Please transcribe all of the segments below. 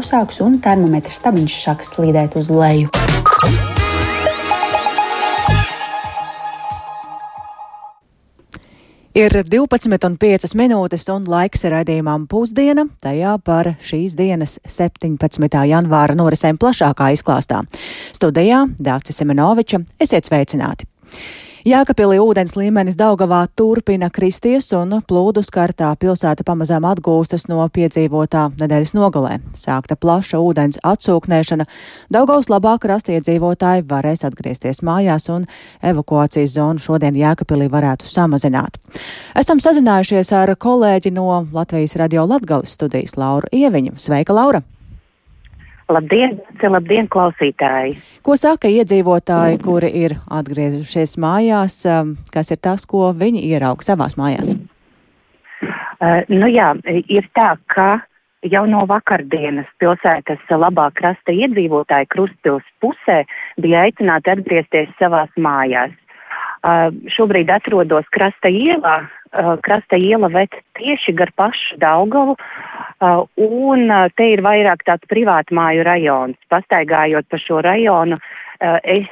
uzsāks un termometra stabiņš sāk slīdēt uz leju. Ir 12,5 minūtes un laiks raidījumam pusdiena, tajā par šīs dienas 17. janvāra norisēm plašākā izklāstā. Studijā Dācis Semenoviča, esiet sveicināti! Jēkabpilī ūdens līmenis Daugavā turpina kristies un plūdu skartā pilsēta pamazām atgūstas no piedzīvotā nedēļas nogalē. Sākta plaša ūdens atsūknēšana, Daugavas labāk rastiedzīvotāji varēs atgriezties mājās un evakuācijas zonu šodien Jēkabpilī varētu samazināt. Esam sazinājušies ar kolēģi no Latvijas radio Latgales studijas Lauru Ieviņu. Sveika, Laura! Labdien, labdien, klausītāji! Ko saka iedzīvotāji, kuri ir atgriezušies mājās? Um, kas ir tas, ko viņi ierauga savās mājās? Uh, nu jā, ir tā, ka jau no vakardienas pilsētas labā krasta iedzīvotāji Krustpils pusē bija aicināti atgriezties savās mājās. Uh, šobrīd atrodos krasta ielā. Uh, krasta iela vet tieši gar pašu Daugavu, uh, un uh, te ir vairāk tāds privātmāju rajons. Pastaigājot pa šo rajonu, es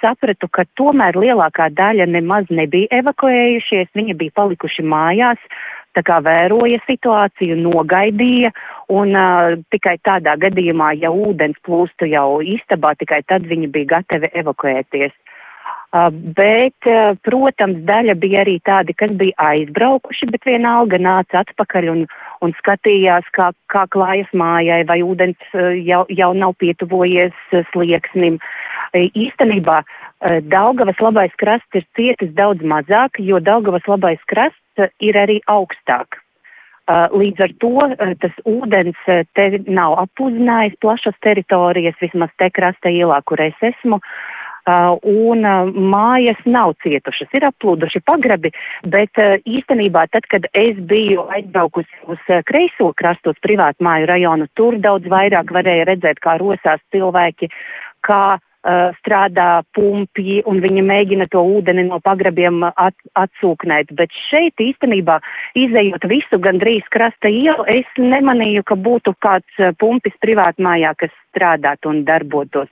sapratu, ka tomēr lielākā daļa nemaz nebija evakuējušies, viņi bija palikuši mājās, tā kā vēroja situāciju, nogaidīja, un uh, tikai tādā gadījumā, ja ūdens plūstu jau istabā, tikai tad viņi bija gatavi evakuēties. Uh, bet, uh, protams, daļa bija arī tādi, kas bija aizbraukuši, bet vienalga nāca atpakaļ un, un skatījās, kā, kā klājas mājai, vai ūdens uh, jau, jau nav pietuvojies slieksnim. Īstenībā Daugavas labais krasts ir cietis daudz mazāk, jo Daugavas labais krasts ir arī augstāk. Līdz ar to tas ūdens te nav apūzinājis plašas teritorijas, vismaz te krasta ielā, kur es esmu. Uh, un uh, mājas nav cietušas, ir aplūduši pagrabi, bet uh, īstenībā tad, kad es biju aizbraukusi uz kreiso krastu, uz privātu māju rajonu, tur daudz vairāk varēja redzēt, kā rosās cilvēki, kā uh, strādā pumpji un viņi mēģina to ūdeni no pagrabiem at, atsūknēt. Bet šeit īstenībā, izējot visu gandrīz krasta ielu, es nemanīju, ka būtu kāds pumpis privātmājā, kas strādātu un darbotos.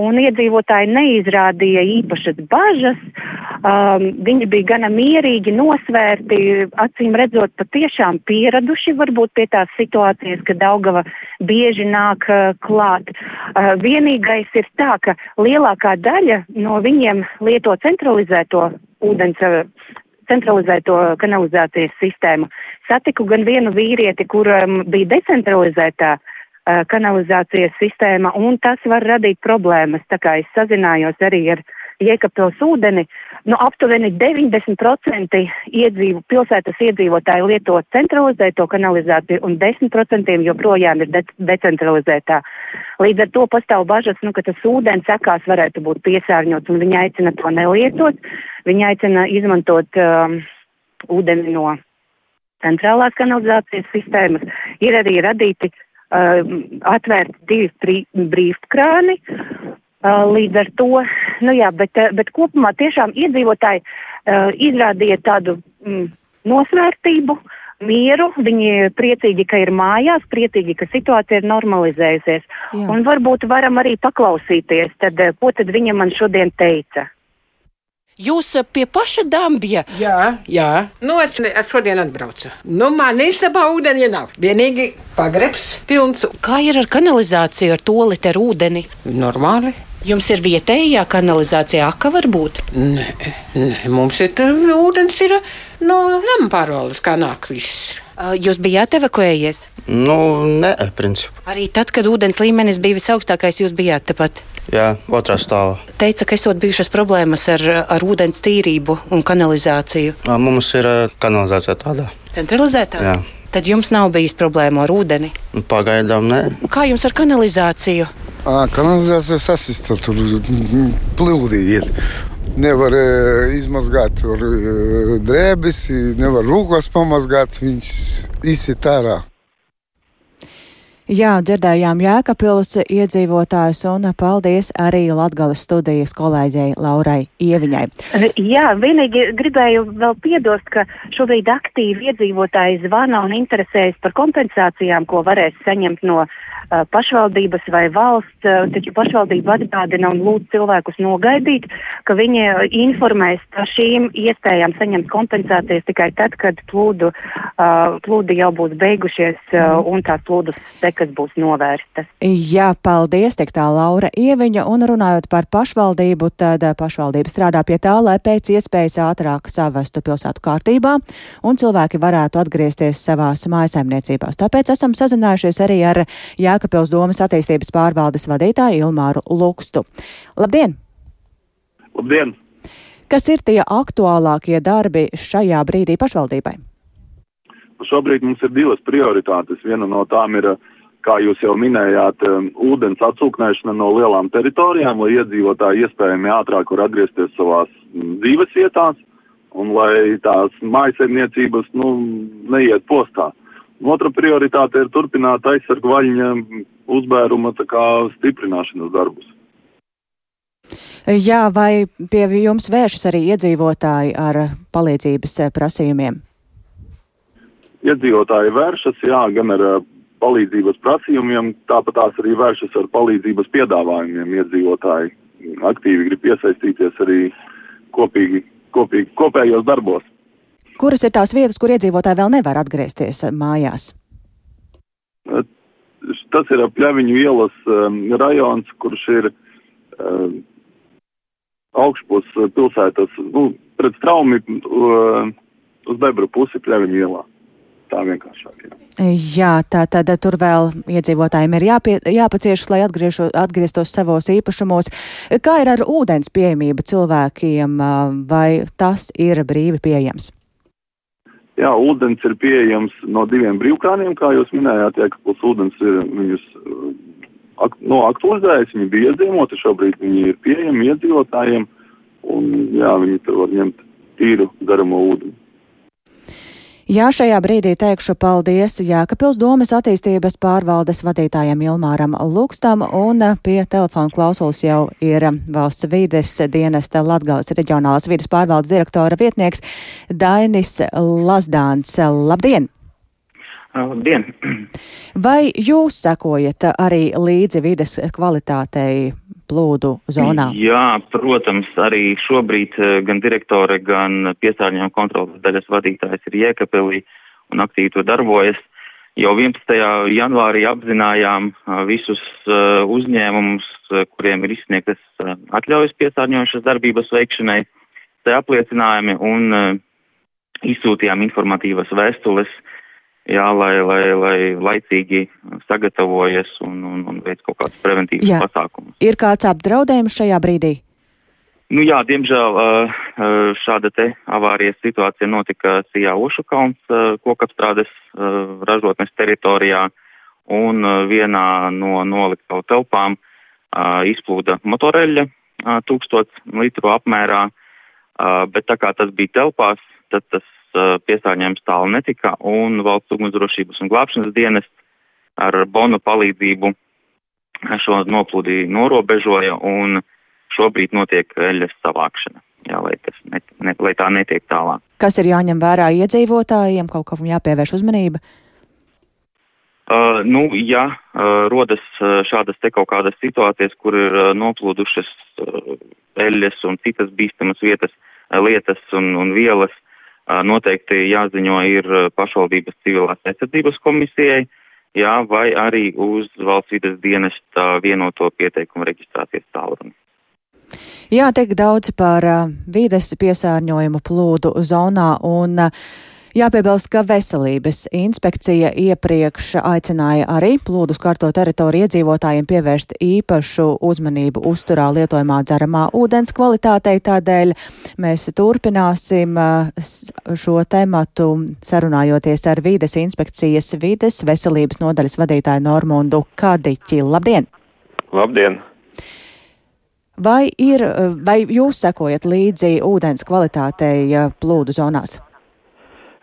Un iedzīvotāji neizrādīja īpašas bažas, um, viņi bija gana mierīgi, nosvērti, acīm redzot, patiešām pieraduši varbūt pie tās situācijas, ka Daugava bieži nāk uh, klāt. Uh, vienīgais ir tā, ka lielākā daļa no viņiem lieto centralizēto ūdens uh, centralizēto kanalizācijas sistēmu. Satiku gan vienu vīrieti, kuram bija decentralizētā Uh, kanalizācijas sistēma, un tas var radīt problēmas. Tā kā es sazinājos arī ar Jēkabpils ūdeni, nu aptuveni 90% iedzīvu, pilsētas iedzīvotāji lieto centralizēto kanalizāciju, un 10% joprojām ir de decentralizētā. Līdz ar to pastāv bažas, nu, ka tas ūdens sekās varētu būt piesārņots, un viņi aicina to nelietot. Viņi aicina izmantot um, ūdeni no centrālās kanalizācijas sistēmas. Ir arī radīti atvērti divi brīvkrāni. Uh, līdz ar to, nu jā, bet, uh, bet kopumā tiešām iedzīvotāji uh, izrādīja tādu mm, nosvērtību, mieru, viņi priecīgi, ka ir mājās, priecīgi, ka situācija ir normalizējusies. Jā. Un varbūt varam arī paklausīties, tad, ko tad viņa man šodien teica. Jūs eh, pie paša dambja? Jā, jā. Nu, es šodien atbraucu. Nu, man istabā ūdeni nav. Vienīgi pagrebs pilns. Kā ir ar kanalizāciju, ar toliti, ar ūdeni? Normāli. Jums ir vietējā kanalizācija, aka varbūt? Nē, nē mums ir ūdens, ir no nama pārvaldes, kā nāk viss. Jūs bijāt evakuējies? Nu, nē, principā. Arī tad, kad ūdens līmenis bija visaugstākais, jūs bijāt tepat? Jā, otrā stāvā. Teica, ka esot bijušas problēmas ar, ar ūdens tīrību un kanalizāciju. Mums ir kanalizācija tādā. Centralizētā? Jā. Tad jums nav bijis problēmu ar ūdeni? Pagaidām, nē. Kā jums ar kanalizāciju? À, kanalizācija sasista, tur plūdi iet nevar uh, izmazgāt tur uh, drēbes, nevar rūkos pamazgāt, viņš izsit ārā. Jā, dzirdējām Jēkabils iedzīvotājus un paldies arī Latgales studijas kolēģei Laurai Ieviņai. Jā, vienīgi gribēju vēl piedost, ka šobrīd aktīvi iedzīvotāji zvana un interesējas par kompensācijām, ko varēs saņemt no uh, pašvaldības vai valsts, uh, taču pašvaldība atgādina un lūdz cilvēkus nogaidīt, ka viņi informēs par šīm iespējām saņemt kompensācijas tikai tad, kad plūdu, uh, plūdi jau būs beigušies uh, un tās plūdus sekas būs novērstas. Jā, paldies, tik tā Laura Ieviņa, un runājot par pašvaldību, tad pašvaldība strādā pie tā, lai pēc iespējas ātrāk savestu pilsētu kārtībā un cilvēki varētu atgriezties savās mājasaimniecībās. Tāpēc esam sazinājušies arī ar Jēkabils domas attīstības pārvaldes vadītāju Ilmāru Lukstu. Labdien! Labdien! Kas ir tie aktuālākie darbi šajā brīdī pašvaldībai? Šobrīd mums ir divas prioritātes. Viena no tām ir, kā jūs jau minējāt, um, ūdens atsūknēšana no lielām teritorijām, lai iedzīvotāji iespējami ātrāk var atgriezties savās mm, dzīves vietās un lai tās mājasemniecības nu, neiet postā. Otra prioritāte ir turpināt aizsargu vaļņa uzbēruma kā, stiprināšanas darbus. Jā, vai pie jums vēršas arī iedzīvotāji ar palīdzības eh, prasījumiem? Iedzīvotāji vēršas, jā, gan ar palīdzības prasījumiem, tāpat tās arī vēršas ar palīdzības piedāvājumiem. Iedzīvotāji aktīvi grib iesaistīties arī kopīgi, kopīgi kopējos darbos. Kuras ir tās vietas, kur iedzīvotāji vēl nevar atgriezties mājās? Tas ir Pļaviņu ielas um, rajons, kurš ir um, augšpus pilsētas, nu, pret straumi uh, uz Bebru pusi Pļaviņu ielā. Tā vienkāršāk ir. Jā, tā tad tur vēl iedzīvotājiem ir jāpie, jāpaciešas, lai atgriežo, atgrieztos savos īpašumos. Kā ir ar ūdens pieejamību cilvēkiem, vai tas ir brīvi pieejams? Jā, ūdens ir pieejams no diviem brīvkrāniem, kā jūs minējāt, ja kapils ūdens ir viņus ak, no aktualizējas, viņi bija iezīmoti, šobrīd viņi ir pieejami iedzīvotājiem, un jā, viņi tur var ņemt tīru daramo ūdeni. Jā, šajā brīdī teikšu paldies Jēkabils domas attīstības pārvaldes vadītājiem Ilmāram Lukstam un pie telefona klausulas jau ir valsts vides dienesta Latgales reģionālās vides pārvaldes direktora vietnieks Dainis Lazdāns. Labdien! Labdien! Vai jūs sekojat arī līdzi vides kvalitātei plūdu zonā? Jā, protams, arī šobrīd gan direktore, gan piesārņojuma kontrolas daļas vadītājs ir Jēkabelī un aktīvi to darbojas. Jau 11. janvārī apzinājām visus uzņēmumus, kuriem ir izsniegtas atļaujas piesārņojušas darbības veikšanai, te apliecinājumi un izsūtījām informatīvas vēstules jā, lai, lai, lai laicīgi sagatavojas un, un, un veic kaut kādus preventīvus jā. pasākumus. Ir kāds apdraudējums šajā brīdī? Nu jā, diemžēl šāda te avārijas situācija notika Sijā Ušukalns kokapstrādes ražotnes teritorijā un vienā no noliktavu telpām izplūda motoreļa tūkstots litru apmērā, bet tā kā tas bija telpās, tad tas piesārņojums tālu netika, un valsts ugunsdrošības un glābšanas dienas ar bonu palīdzību šo noplūdī norobežoja, un šobrīd notiek eļas savākšana, jā, lai, tas ne, ne, lai tā netiek tālāk. Kas ir jāņem vērā iedzīvotājiem, kaut kam jāpievērš uzmanība? Uh, nu, ja uh, rodas uh, šādas te kaut kādas situācijas, kur ir uh, noplūdušas uh, eļļas un citas bīstamas vietas, uh, lietas un, un vielas, noteikti jāziņo ir pašvaldības civilās aizsardzības komisijai, jā, vai arī uz valsts vides dienesta vienoto pieteikumu reģistrācijas tālruni. Jā, tiek daudz par vides piesārņojumu plūdu zonā un uh, Jāpiebilst, ka veselības inspekcija iepriekš aicināja arī plūdus kārto teritoriju iedzīvotājiem pievērst īpašu uzmanību uzturā lietojamā dzeramā ūdens kvalitātei. Tādēļ mēs turpināsim uh, šo tematu sarunājoties ar vides inspekcijas vides veselības nodaļas vadītāju Normundu Kadiķi. Labdien! Labdien! Vai, ir, vai jūs sekojat līdzi ūdens kvalitātei plūdu zonās?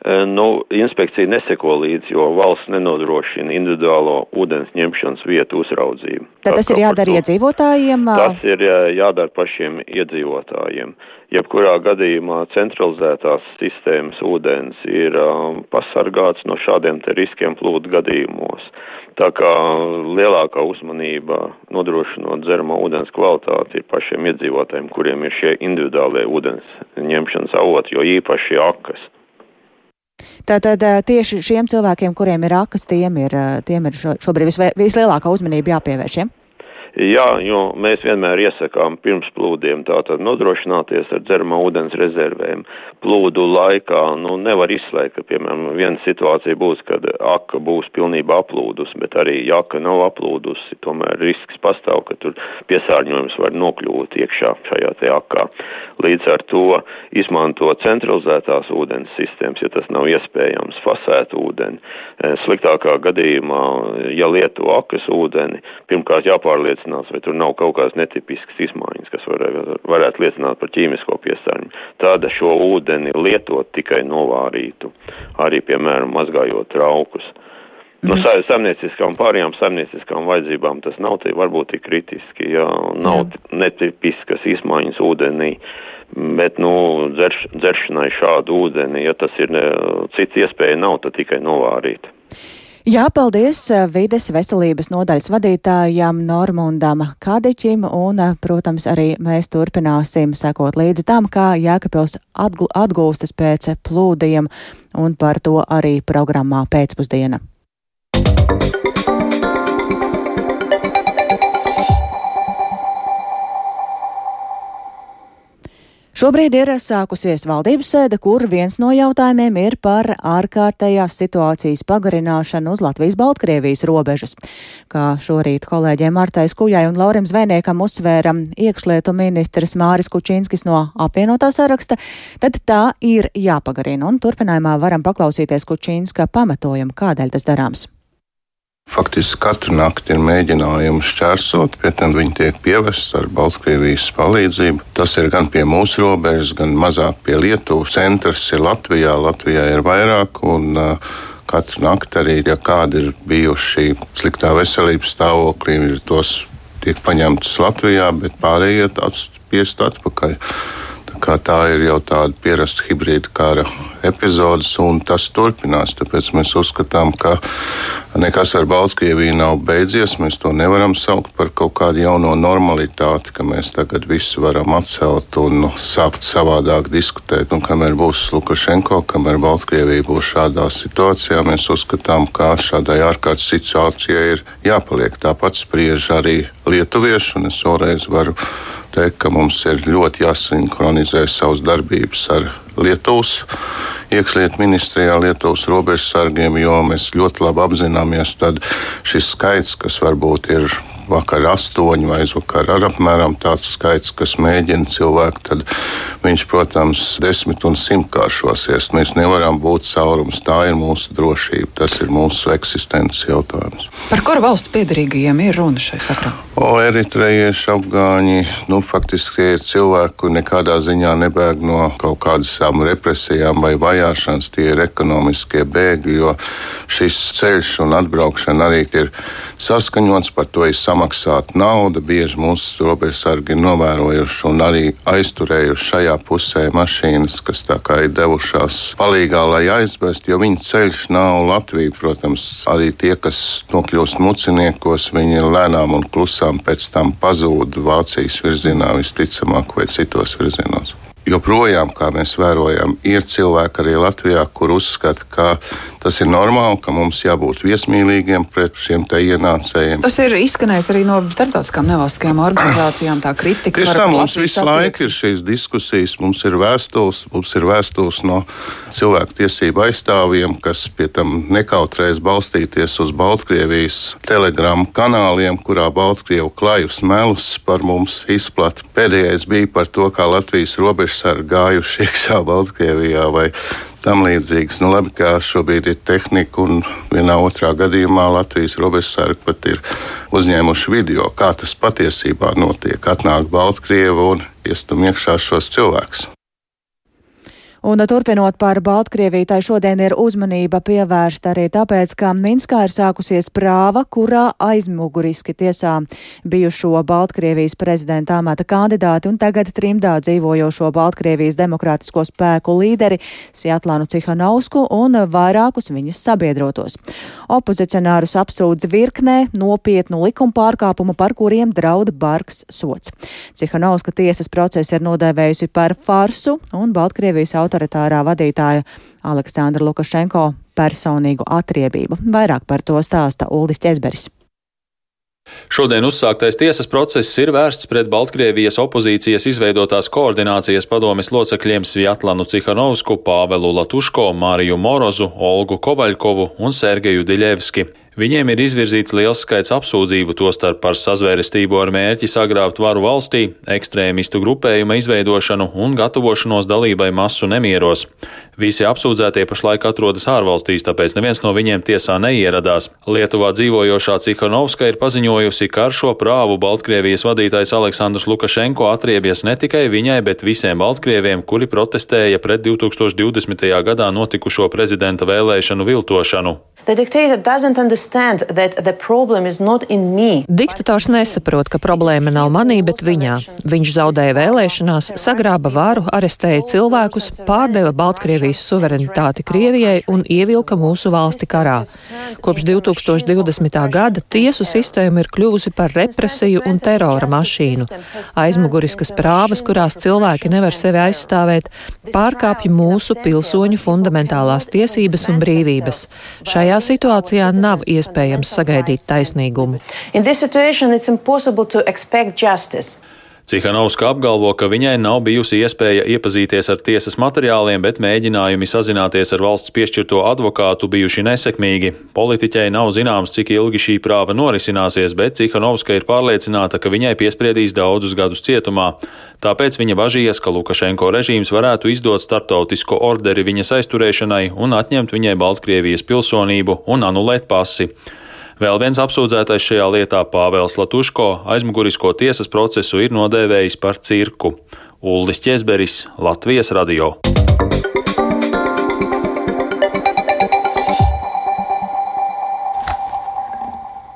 Nu, inspekcija neseko līdzi, jo valsts nenodrošina individuālo ūdens ņemšanas vietu uzraudzību. Tad tas ir jādara iedzīvotājiem? Tas ir jādara pašiem iedzīvotājiem. Jebkurā gadījumā centralizētās sistēmas ūdens ir um, pasargāts no šādiem te riskiem plūdu gadījumos. Tā kā lielākā uzmanība nodrošinot dzeramo ūdens kvalitāti ir pašiem iedzīvotājiem, kuriem ir šie individuālie ūdens ņemšanas avoti, jo īpaši akas. Tātad tieši šiem cilvēkiem, kuriem ir akas, tiem ir, tiem ir šobrīd vislielākā uzmanība jāpievērš. Ja? Jā, jo mēs vienmēr iesakām pirms plūdiem tātad nodrošināties ar dzeramā ūdens rezervēm. Plūdu laikā, nu, nevar izslēgt, ka, piemēram, viena situācija būs, kad aka būs pilnībā aplūdus, bet arī, ja aka nav aplūdusi, tomēr risks pastāv, ka tur piesārņojums var nokļūt iekšā šajā te akā. Līdz ar to izmanto centralizētās ūdens sistēmas, ja tas nav iespējams, fasēt ūdeni. Sliktākā gadījumā, ja lieto akas ūdeni, pirmkārt jāpārliecina, pārliecinās, vai tur nav kaut kādas netipiskas izmaiņas, kas var, varētu liecināt par ķīmisko piesārņojumu. Tāda šo ūdeni lietot tikai novārītu, arī, piemēram, mazgājot traukus. No sa saimnieciskām pārējām saimnieciskām vajadzībām tas nav tie varbūt tik kritiski, ja nav Jā. netipiskas izmaiņas ūdenī, bet, nu, dzerš, dzeršanai šādu ūdeni, ja tas ir cits iespēja nav, tad tikai novārīt. Jā, paldies eh, vides veselības nodaļas vadītājam Normundam Kadiķim, un, eh, protams, arī mēs turpināsim sekot līdzi tam, kā Jēkabils atgūstas pēc plūdiem, un par to arī programmā pēcpusdiena. Šobrīd ir sākusies valdības sēde, kur viens no jautājumiem ir par ārkārtējās situācijas pagarināšanu uz Latvijas-Baltkrievijas robežas. Kā šorīt kolēģiem Martai Skujai un Laurim Zvēniekam uzsvēra iekšlietu ministrs Māris Kučinskis no apvienotā saraksta, tad tā ir jāpagarina. Un turpinājumā varam paklausīties Kučinska pamatojumu, kādēļ tas darāms. Faktiski katru nakti ir mēģinājumi šķērsot, pie tam viņi tiek pievesti ar Baltkrievijas palīdzību. Tas ir gan pie mūsu robežas, gan mazāk pie Lietuvas. Centrs ir Latvijā, Latvijā ir vairāk. Un, uh, Katru nakti arī, ja kādi ir bijuši sliktā veselības stāvoklī, ir tos tiek paņemtas Latvijā, bet pārējie atspiest atpakaļ. Tā, tā ir jau tāda pierasta hibrīda kara epizode, un tas turpinās. Tāpēc mēs uzskatām, ka nekas ar Baltkrieviju nav beidzies. Mēs to nevaram saukt par kaut kādu jauno normalitāti, ka mēs tagad visu varam atcelt un sākt savādāk diskutēt. Un kamēr būs Lukašenko, kamēr Baltkrievija būs šādā situācijā, mēs uzskatām, ka šādai ārkārtas situācijai ir jāpaliek. Tāpat spriež arī lietuvieši, un es vēlreiz varu teikt, ka mums ir ļoti jāsinhronizē savas darbības ar Lietuvas iekšlietu ministrijā, Lietuvas robežsargiem, jo mēs ļoti labi apzināmies, ka šis skaits, kas varbūt ir vakar astoņi vai aizvakar ar apmēram tāds skaits, kas mēģina cilvēku, tad viņš, protams, desmit un simtkāršosies. Mēs nevaram būt caurums. Tā ir mūsu drošība, tas ir mūsu eksistences jautājums. Par kuru valsts piedarīgajiem ir runa šai sakrā? O, eritrejieši, afgāņi, nu, faktiski tie ir cilvēki, kur nekādā ziņā nebēg no kaut kādām represijām vai vajāšanas. Tie ir ekonomiskie bēgļi, jo šis ceļš un atbraukšana arī ir saskaņots, par to ir samaksāta nauda. Bieži mūsu robežsargi ir novērojuši un arī aizturējuši šajā pusē mašīnas, kas tā kā ir devušās palīgā, lai aizvestu, jo viņu ceļš nav Latvija. Protams, arī tie, kas nokļūst muciniekos, viņi lēnām un klusām pēc tam pazūd Vācijas virzienā visticamāk vai citos virzienos joprojām, kā mēs vērojam, ir cilvēki arī Latvijā, kur uzskata, ka tas ir normāli, ka mums jābūt viesmīlīgiem pret šiem te ienācējiem. Tas ir izskanējis arī no starptautiskām nevalstiskajām organizācijām, tā kritika. Tieši tā mums visu laiku ir šīs diskusijas, mums ir vēstules, mums ir vēstules no cilvēku tiesību aizstāvjiem, kas pie tam nekautrēs balstīties uz Baltkrievijas telegramu kanāliem, kurā Baltkrievu klajus melus par mums izplata. Pēdējais bija par to, kā Latvijas robeža robežsargi gājuši iekšā Baltkrievijā vai tam līdzīgas. Nu, labi, ka šobrīd ir tehnika, un vienā otrā gadījumā Latvijas robežsargi pat ir uzņēmuši video, kā tas patiesībā notiek. Atnāk Baltkrievi un iestum iekšā šos cilvēkus. Un turpinot par Baltkrieviju, tai šodien ir uzmanība pievērsta arī tāpēc, ka Minskā ir sākusies prāva, kurā aizmuguriski tiesā bijušo Baltkrievijas prezidenta amata kandidāti un tagad trimdā dzīvojošo Baltkrievijas demokrātisko spēku līderi Sjatlānu Cihanovsku un vairākus viņas sabiedrotos. Opozicionārus apsūdz virknē nopietnu likuma pārkāpumu, par kuriem draud bargs sots. Cihanovska tiesas procesu ir nodēvējusi par farsu un Baltkrievijas autoritāti autoritārā vadītāja Aleksandra Lukašenko personīgu atriebību. Vairāk par to stāsta Uldis Česberis. Šodien uzsāktais tiesas process ir vērsts pret Baltkrievijas opozīcijas izveidotās koordinācijas padomes locekļiem Svjatlanu Cihanovsku, Pāvelu Latuško, Māriju Morozu, Olgu Kovaļkovu un Sergeju Diļevski. Viņiem ir izvirzīts liels skaits apsūdzību, tostarp par sazvērestību ar mērķi sagrābt varu valstī, ekstrēmistu grupējuma izveidošanu un gatavošanos dalībai masu nemieros. Visi apsūdzētie pašlaik atrodas ārvalstīs, tāpēc neviens no viņiem tiesā neieradās. Lietuvā dzīvojošā Cihanovska ir paziņojusi, ka ar šo prāvu Baltkrievijas vadītājs Aleksandrs Lukašenko atriebies ne tikai viņai, bet visiem Baltkrieviem, kuri protestēja pret 2020. gadā notikušo prezidenta vēlēšanu viltošanu. Diktators nesaprot, ka problēma nav manī, bet viņā. Viņš zaudēja vēlēšanās, sagrāba varu, arestēja cilvēkus, pārdeva Baltkrievijas suverenitāti Krievijai un ievilka mūsu valsti karā. Kopš 2020. gada tiesu sistēma ir kļuvusi par represiju un terora mašīnu. Aizmuguriskas prāvas, kurās cilvēki nevar sevi aizstāvēt, pārkāpj mūsu pilsoņu fundamentālās tiesības un brīvības. Šajā situācijā nav iespējams sagaidīt taisnīgumu. Cihanovska apgalvo, ka viņai nav bijusi iespēja iepazīties ar tiesas materiāliem, bet mēģinājumi sazināties ar valsts piešķirto advokātu bijuši nesekmīgi. Politiķei nav zināms, cik ilgi šī prāva norisināsies, bet Cihanovska ir pārliecināta, ka viņai piespriedīs daudzus gadus cietumā. Tāpēc viņa bažījies, ka Lukašenko režīms varētu izdot starptautisko orderi viņas aizturēšanai un atņemt viņai Baltkrievijas pilsonību un anulēt pasi. Vēl viens apsūdzētais šajā lietā Pāvels Latuško aizmugurisko tiesas procesu ir nodēvējis par cirku. Ulris Česberis, Latvijas radio.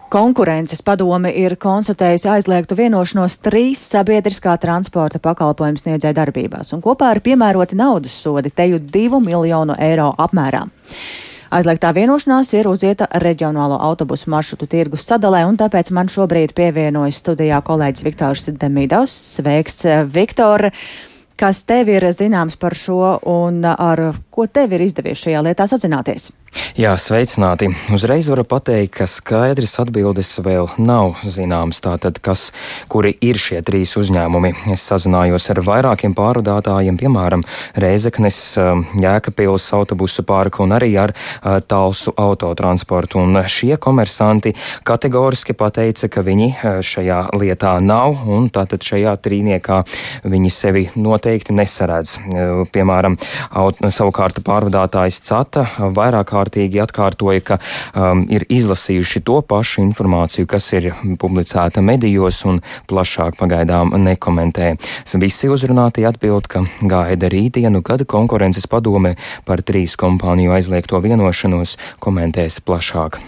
Konkurences padome ir konstatējusi aizliegtu vienošanos trīs sabiedriskā transporta pakalpojumu sniedzēja darbībās, un kopā ir piemēroti naudas sodi teju divu miljonu eiro apmērā. Aizliegtā vienošanās ir uzieta reģionālo autobusu maršrutu tirgus sadalē, un tāpēc man šobrīd pievienojas studijā kolēģis Viktors Demidovs. Sveiks, Viktor! Kas tev ir zināms par šo un ar ko tev ir izdevies šajā lietā sazināties? Jā, sveicināti. Uzreiz varu pateikt, ka skaidrs atbildes vēl nav zināms. Tātad, kas, kuri ir šie trīs uzņēmumi? Es sazinājos ar vairākiem pārvadātājiem, piemēram, Reizeknes, um, Jēkabils autobusu pārku un arī ar uh, Talsu autotransportu. Un šie komersanti kategoriski pateica, ka viņi uh, šajā lietā nav un tātad šajā trīniekā viņi sevi noteikti nesaredz. Uh, piemēram, savukārt pārvadātājs Cata vairāk kārtīgi atkārtoja, ka um, ir izlasījuši to pašu informāciju, kas ir publicēta medijos un plašāk pagaidām nekomentē. Visi uzrunātie atbild, ka gaida rītdienu, kad konkurences padome par trīs kompāniju aizliegto vienošanos komentēs plašāk.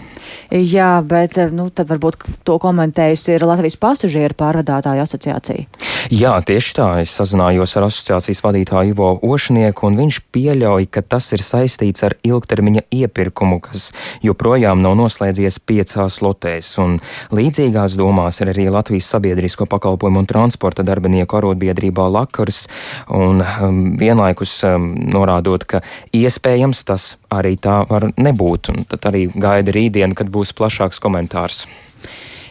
Jā, bet nu, tad varbūt to komentējusi ir Latvijas pasažieru pārvadātāju asociācija. Jā, tieši tā. Es sazinājos ar asociācijas vadītāju Ivo Ošnieku, un viņš pieļauj, ka tas ir saistīts ar ilgtermiņa iepirkumu, kas joprojām nav noslēdzies piecās lotēs. Un līdzīgās domās ir arī Latvijas sabiedrisko pakalpojumu un transporta darbinieku arotbiedrībā Lakars, un um, vienlaikus um, norādot, ka iespējams tas arī tā var nebūt. Un tad arī gaida rītdiena, kad būs plašāks komentārs.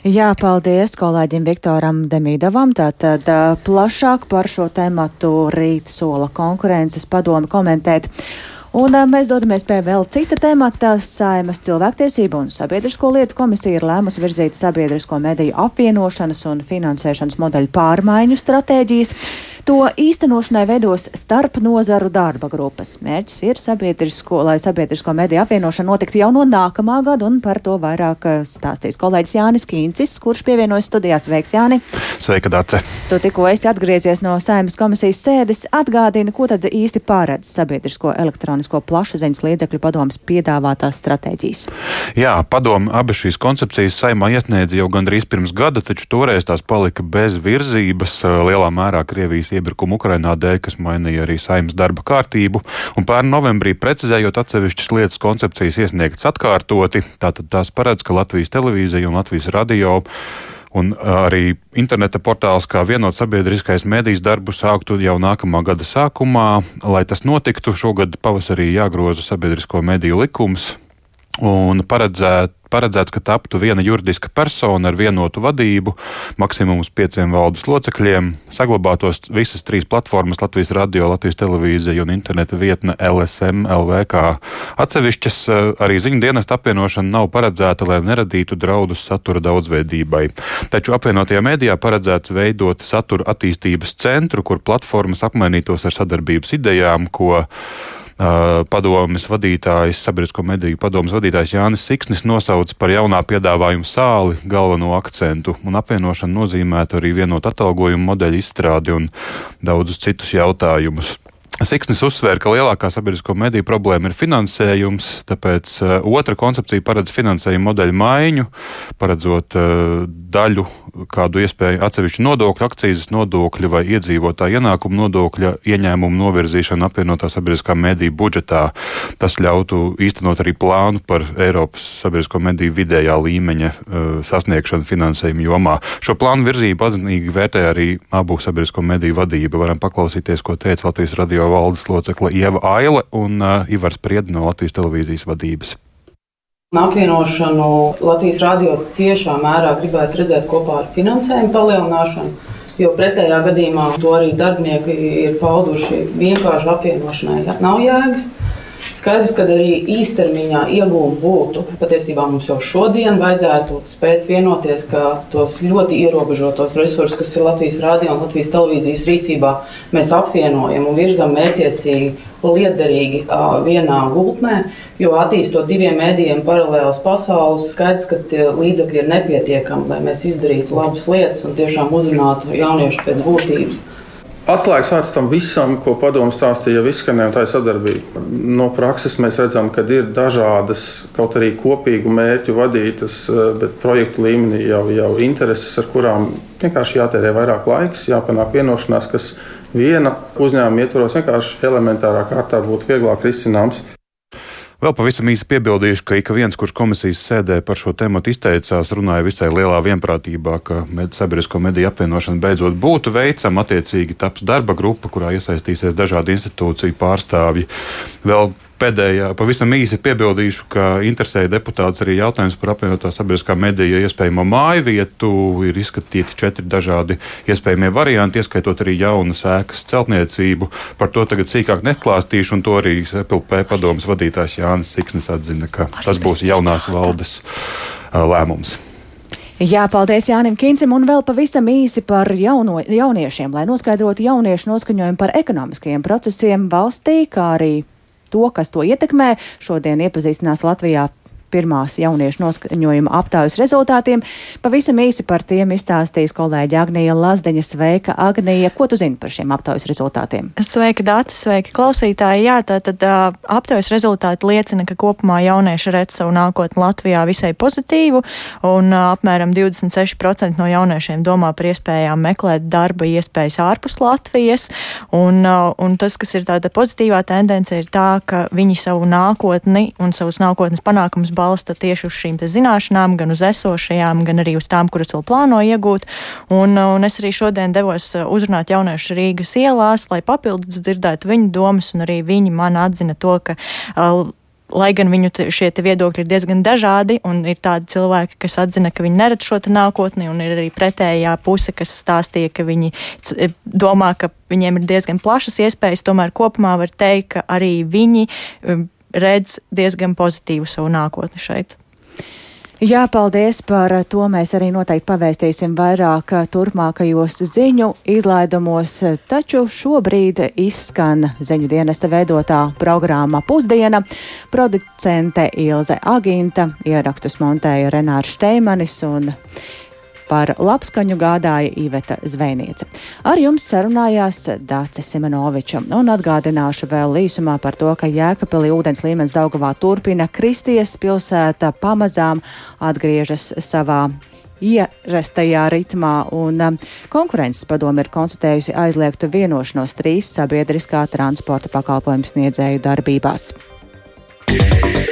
Jā, paldies kolēģim Viktoram Demīdovam. Tātad plašāk par šo tematu rīt sola konkurences padomi komentēt. Un mēs dodamies pie vēl cita temata. Saimas cilvēktiesību un sabiedrisko lietu komisija ir lēmusi virzīt sabiedrisko mediju apvienošanas un finansēšanas modeļu pārmaiņu stratēģijas. To īstenošanai veidos starp nozaru darba grupas. Mērķis ir sabiedrisko, lai sabiedrisko mediju apvienošana notiktu jau no nākamā gada, un par to vairāk stāstīs kolēģis Jānis Kīncis, kurš pievienojas studijās. Sveiks, Jāni! Sveika, Dārce! Tu tikko esi atgriezies no saimnes komisijas sēdes. Atgādini, ko tad īsti pārēdz sabiedrisko elektronisko plašsaziņas līdzekļu padomas piedāvātās stratēģijas. Jā, padomu abas šīs koncepcijas saimā iesniedza jau gandrīz pirms gada, taču toreiz tās palika bez virzības lielā mērā Krievijas iebrukuma Ukrainā dēļ, kas mainīja arī saimnes darba kārtību. Un pērn novembrī precizējot atsevišķas lietas koncepcijas iesniegtas atkārtoti, tātad tās paredz, ka Latvijas televīzija un Latvijas radio Un arī interneta portāls kā vienot sabiedriskais mēdījis darbu sāktu jau nākamā gada sākumā. Lai tas notiktu, šogad pavasarī jāgroza sabiedrisko mediju likums un paredzēt paredzēts, ka taptu viena juridiska persona ar vienotu vadību, maksimums pieciem valdes locekļiem, saglabātos visas trīs platformas - Latvijas radio, Latvijas televīzija un interneta vietne LSM LV kā atsevišķas. Arī ziņu dienesta apvienošana nav paredzēta, lai neradītu draudus satura daudzveidībai. Taču apvienotajā mēdījā paredzēts veidot satura attīstības centru, kur platformas apmainītos ar sadarbības idejām, ko padomes vadītājs, sabiedrisko mediju padomes vadītājs Jānis Siksnis nosauca par jaunā piedāvājuma sāli galveno akcentu, un apvienošana nozīmētu arī vienotu atalgojumu modeļu izstrādi un daudzus citus jautājumus. Siksnis uzsvēra, ka lielākā sabiedrisko mediju problēma ir finansējums, tāpēc uh, otra koncepcija paredz finansējumu modeļu maiņu, paredzot uh, daļu kādu iespēju atsevišķu nodokļu, akcijas nodokļu vai iedzīvotāju ienākumu nodokļa ieņēmumu novirzīšanu apvienotā sabiedriskā mediju budžetā. Tas ļautu īstenot arī plānu par Eiropas sabiedrisko mediju vidējā līmeņa uh, sasniegšanu finansējumu jomā. Šo plānu virzību atzinīgi vērtē arī abu sabiedrisko mediju vadība. Varam paklausīties, ko teica Latvijas radio valdes locekle Ieva Aile un uh, Ivars Priedi no Latvijas televīzijas vadības. Apvienošanu Latvijas radio ciešā mērā gribētu redzēt kopā ar finansējumu palielināšanu, jo pretējā gadījumā to arī darbinieki ir pauduši vienkārši apvienošanai nav jēgas. Skaidrs, ka arī īstermiņā iegūmi būtu. Patiesībā mums jau šodien vajadzētu spēt vienoties, ka tos ļoti ierobežotos resursus, kas ir Latvijas rādio un Latvijas televīzijas rīcībā, mēs apvienojam un virzam mērķiecīgi, liederīgi vienā gultnē. Jo attīstot diviem mēdījiem paralēlas pasaules, skaidrs, ka līdzekļi ir nepietiekami, lai mēs izdarītu labas lietas un tiešām uzrunātu jauniešu pēc būtības. Atslēgas vārds tam visam, ko padomu stāstīja, jau izskanēja, tā ir sadarbība. No prakses mēs redzam, ka ir dažādas, kaut arī kopīgu mērķu vadītas, eh, bet projektu līmenī jau, jau intereses, ar kurām vienkārši jātērē vairāk laiks, jāpanāk vienošanās, kas viena uzņēmuma ietvaros vienkārši elementārā kārtā būtu vieglāk risināms. Vēl pavisam īsi piebildīšu, ka ik viens, kurš komisijas sēdē par šo tēmu izteicās, runāja visai lielā vienprātībā, ka med, sabiedrisko mediju apvienošana beidzot būtu veicama. Attiecīgi taps darba grupa, kurā iesaistīsies dažādi institūciju pārstāvji. Vēl pēdējā, pavisam īsi piebildīšu, ka interesēja deputāts arī jautājums par apvienotā sabiedriskā medija iespējamo māju vietu. Ir izskatīti četri dažādi iespējamie varianti, ieskaitot arī jaunas ēkas celtniecību. Par to tagad sīkāk neklāstīšu, un to arī SPLP padomas vadītājs Jānis Siksnis atzina, ka tas būs jaunās valdes lēmums. Jā, paldies Jānim Kīncim un vēl pavisam īsi par jauno, jauniešiem, lai noskaidrotu jauniešu noskaņojumu par ekonomiskajiem procesiem valstī, kā arī to, kas to ietekmē. Šodien iepazīstinās Latvijā pirmās jauniešu noskaņojuma aptaujas rezultātiem. Pavisam īsi par tiem izstāstīs kolēģi Agnija Lazdeņa. Sveika, Agnija! Ko tu zini par šiem aptaujas rezultātiem? Sveika, Dācis! Sveika, klausītāji! Jā, tātad uh, aptaujas rezultāti liecina, ka kopumā jaunieši redz savu nākotni Latvijā visai pozitīvu, un uh, apmēram 26% no jauniešiem domā par iespējām meklēt darba iespējas ārpus Latvijas, un, uh, un tas, kas ir tāda pozitīvā tendence, ir tā, ka viņi savu nākotni un savus nākotnes panākumus balsta tieši uz šīm zināšanām, gan uz esošajām, gan arī uz tām, kuras vēl plāno iegūt. Un, un es arī šodien devos uh, uzrunāt jauniešu Rīgas ielās, lai papildus dzirdētu viņu domas, un arī viņi man atzina to, ka. Uh, lai gan viņu šie viedokļi ir diezgan dažādi, un ir tādi cilvēki, kas atzina, ka viņi neredz šo nākotni, un ir arī pretējā puse, kas stāstīja, ka viņi domā, ka viņiem ir diezgan plašas iespējas. Tomēr kopumā var teikt, ka arī viņi um, redz diezgan pozitīvu savu nākotni šeit. Jā, paldies par to. Mēs arī noteikti pavēstīsim vairāk turpmākajos ziņu izlaidumos, taču šobrīd izskan ziņu dienesta veidotā programma Pusdiena. Producente Ilze Aginta, ierakstus montēja Renārs Šteimanis un Par labskaņu gādāja Iveta Zvejniece. Ar jums sarunājās Dācis Simonoviča un atgādināšu vēl īsumā par to, ka Jēkabili ūdens līmenis Daugavā turpina kristies, pilsēta pamazām atgriežas savā ierastajā ritmā, un um, konkurences padome ir konstatējusi aizliegtu vienošanos trīs sabiedriskā transporta pakalpojumu sniedzēju darbībās. Yeah.